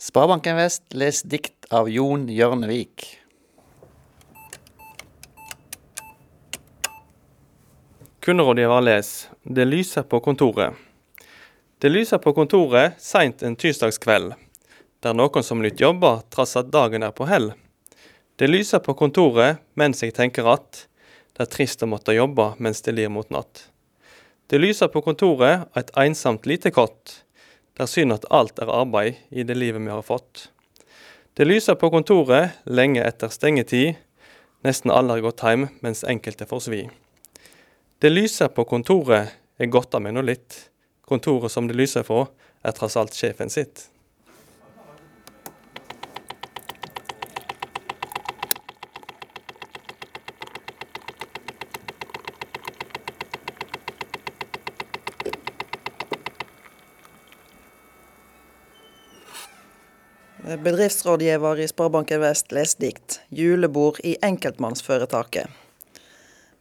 Sparebanken Vest les dikt av Jon Hjørnevik. Kunderådgiver les Det lyser på kontoret. Det lyser på kontoret seint en tirsdagskveld. Det er noen som nytt jobber trass at dagen er på hell. Det lyser på kontoret mens jeg tenker at det er trist å måtte jobbe mens det lir mot natt. Det lyser på kontoret et ensomt lite kott. Det er synd at alt er arbeid i det livet vi har fått. Det lyser på kontoret lenge etter stengetid. Nesten alle har gått hjem, mens enkelte får svi. Det lyser på kontoret, er godt av meg nå litt. Kontoret som det lyser fra, er tross alt sjefen sitt. Bedriftsrådgiver i Sparebanken Vest leser dikt. Julebord i enkeltmannsforetaket.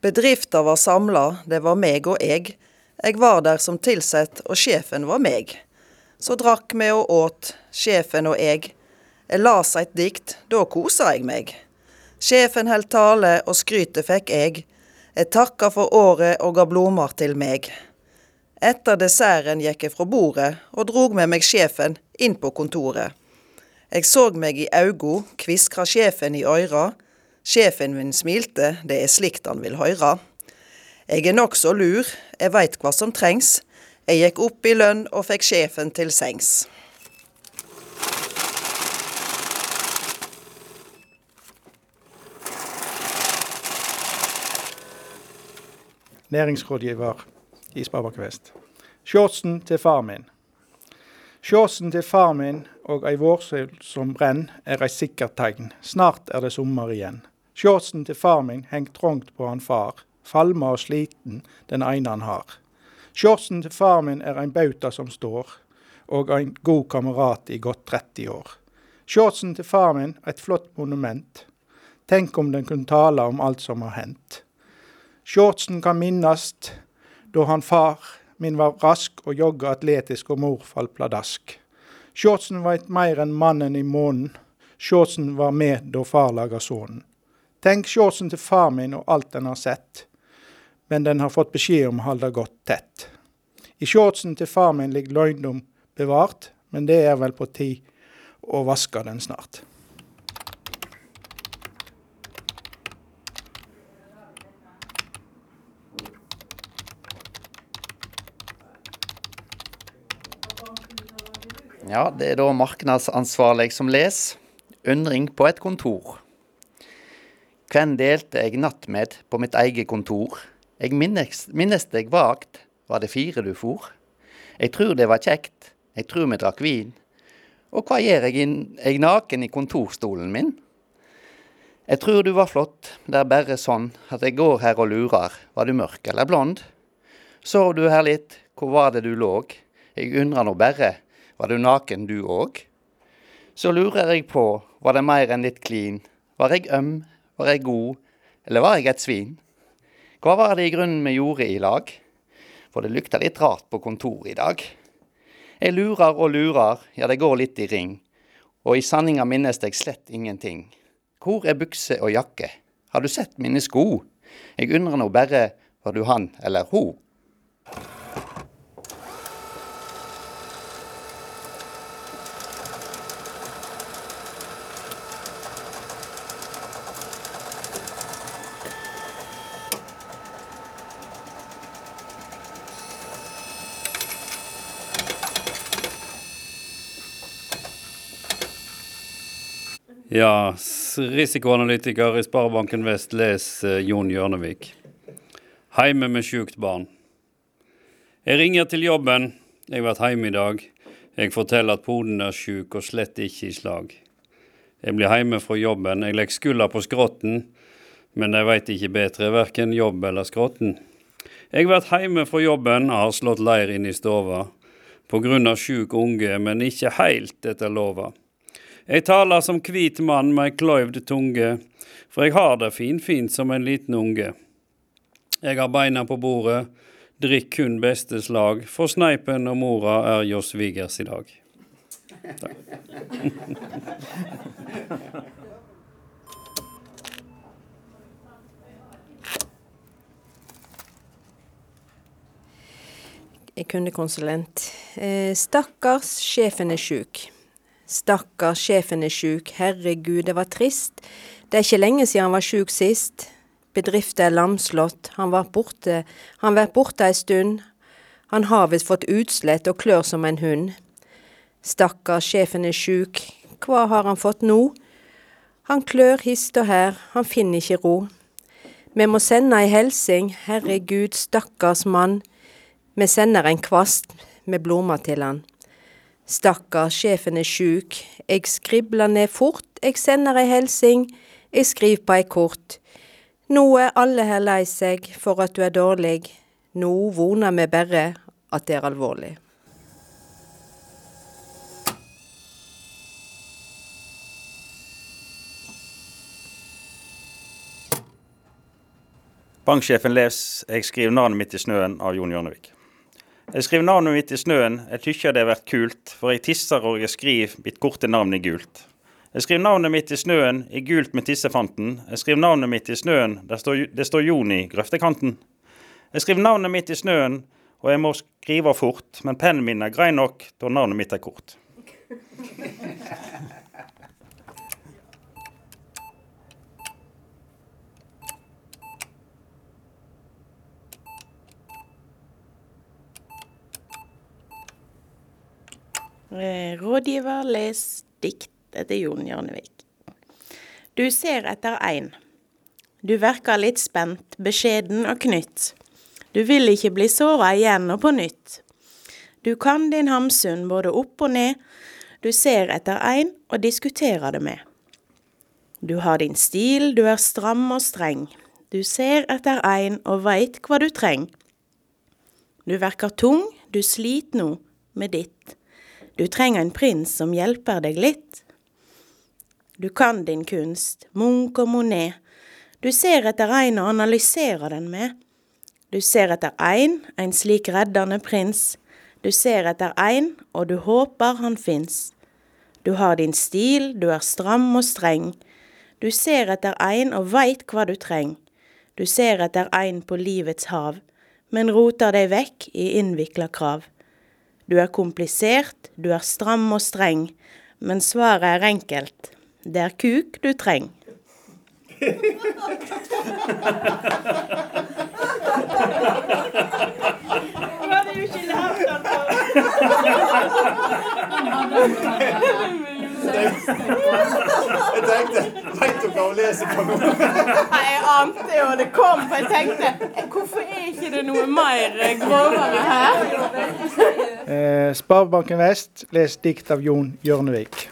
Bedrifta var samla, det var meg og eg. Eg var der som tilsett, og sjefen var meg. Så drakk me og åt, sjefen og eg. Eg las eit dikt, da kosa eg meg. Sjefen held tale, og skrytet fikk eg. Eg takka for året og ga blomar til meg. Etter desserten gikk eg fra bordet, og drog med meg sjefen inn på kontoret. Eg såg meg i augo, kviskra sjefen i øyra. Sjefen min smilte, det er slikt han vil høyra. Eg er nokså lur, eg veit hva som trengs. Eg gikk opp i lønn og fikk sjefen til sengs. Næringsrådgiver i Sparebanken Vest. Shortsen til far min. Shortsen til far min og ei vårsol som brenn, er ei sikkert tegn. Snart er det sommer igjen. Sjåsen til far min heng trangt på han far, falma og sliten den ene han har. Sjåsen til far min er ein bauta som står, og ein god kamerat i godt 30 år. Sjåsen til far min et flott monument. Tenk om den kunne tale om alt som har hendt. Shortsen kan minnast da han far min var rask og jogga atletisk og mor falt pladask. Shortsen veit meir enn mannen i månen. Shortsen var med da far laga sonen. Tenk shortsen til far min og alt den har sett, men den har fått beskjed om å holde godt tett. I shortsen til far min ligger løgndom bevart, men det er vel på tid å vaske den snart. Ja, det er da markedsansvarlig som les. Undring på et kontor. Hvem delte jeg natt med på mitt eget kontor? Jeg minnes, minnes deg vagt, var det fire du for? Jeg tror det var kjekt, jeg tror vi drakk vin. Og hva gjør jeg, jeg naken i kontorstolen min? Jeg tror du var flott, det er bare sånn at jeg går her og lurer, var du mørk eller blond? Sov du her litt, hvor var det du låg? Jeg undrer nå bare, var du naken du òg? Så lurer jeg på, var det mer enn litt klin? Var jeg øm? Var jeg god? Eller var jeg et svin? Hva var det i grunnen vi gjorde i lag? For det lukter litt rart på kontoret i dag. Jeg lurer og lurer, ja det går litt i ring. Og i sanninga minnes jeg slett ingenting. Hvor er bukse og jakke? Har du sett mine sko? Jeg undrer nå bare, var du han eller ho? Ja, risikoanalytiker i Sparebanken Vest, les eh, Jon Hjørnevik. Heime med sjukt barn. Jeg ringer til jobben, jeg vært hjemme i dag. Jeg forteller at poden er sjuk og slett ikke i slag. Jeg blir hjemme fra jobben, jeg legger skulda på skrotten, men de veit ikke bedre, verken jobb eller skrotten. Jeg vært hjemme fra jobben, og har slått leir inn i stova. På grunn av sjuk unge, men ikke heilt etter lova. Jeg taler som hvit mann med ei kløyvd tunge, for jeg har det finfint som en liten unge. Jeg har beina på bordet, drikk kun beste slag, for sneipen og mora er jo svigers i dag. Takk. kundekonsulent. Eh, stakkars, sjefen er sjuk. Stakkars, sjefen er sjuk. Herregud, det var trist. Det er ikke lenge siden han var sjuk sist. Bedriften er lamslått. Han var borte. Han vært borte ei stund. Han har visst fått utslett og klør som en hund. Stakkars, sjefen er sjuk. Hva har han fått nå? Han klør hist og her, han finner ikke ro. Vi må sende ei helsing, herregud, stakkars mann. Vi sender en kvast med blomster til han. Stakkars, sjefen er sjuk. Jeg skribler ned fort, jeg sender ei helsing, jeg skriver på ei kort. Nå er alle her lei seg for at du er dårlig. Nå voner vi bare at det er alvorlig. Banksjefen leser 'Jeg skriver navnet mitt i snøen' av Jon Hjørnevik. Jeg skriver navnet mitt i snøen, jeg tykker det har vært kult, for jeg tisser og jeg skriver mitt korte navn i gult. Jeg skriver navnet mitt i snøen, i gult med tissefanten. Jeg skriver navnet mitt i snøen, står, det står Jon i grøftekanten. Jeg skriver navnet mitt i snøen, og jeg må skrive fort, men pennen min er grei nok, da navnet mitt er kort. Eh, rådgiver les dikt etter Jon Hjørnevik. Du ser etter ein. Du verker litt spent, beskjeden og knytt. Du vil ikke bli såra igjen og på nytt. Du kan din Hamsun både opp og ned. Du ser etter ein og diskuterer det med. Du har din stil, du er stram og streng. Du ser etter ein og veit hva du treng. Du verker tung, du sliter nå med ditt. Du trenger en prins som hjelper deg litt. Du kan din kunst, Munch og Monet. Du ser etter ein og analyserer den med. Du ser etter ein, en slik reddende prins. Du ser etter ein, og du håper han fins. Du har din stil, du er stram og streng. Du ser etter ein og veit hva du treng. Du ser etter ein på livets hav, men roter deg vekk i innvikla krav. Du er komplisert, du er stram og streng, men svaret er enkelt. Det er kuk du trenger. Var hadde jo ikke lært Jeg tenkte Veit dere hva hun leser på nå? Nei, Jeg ante jo det kom, for jeg tenkte hvorfor er ikke det noe mer grovere her? Eh, Sparebanken Vest, les dikt av Jon Hjørnevik.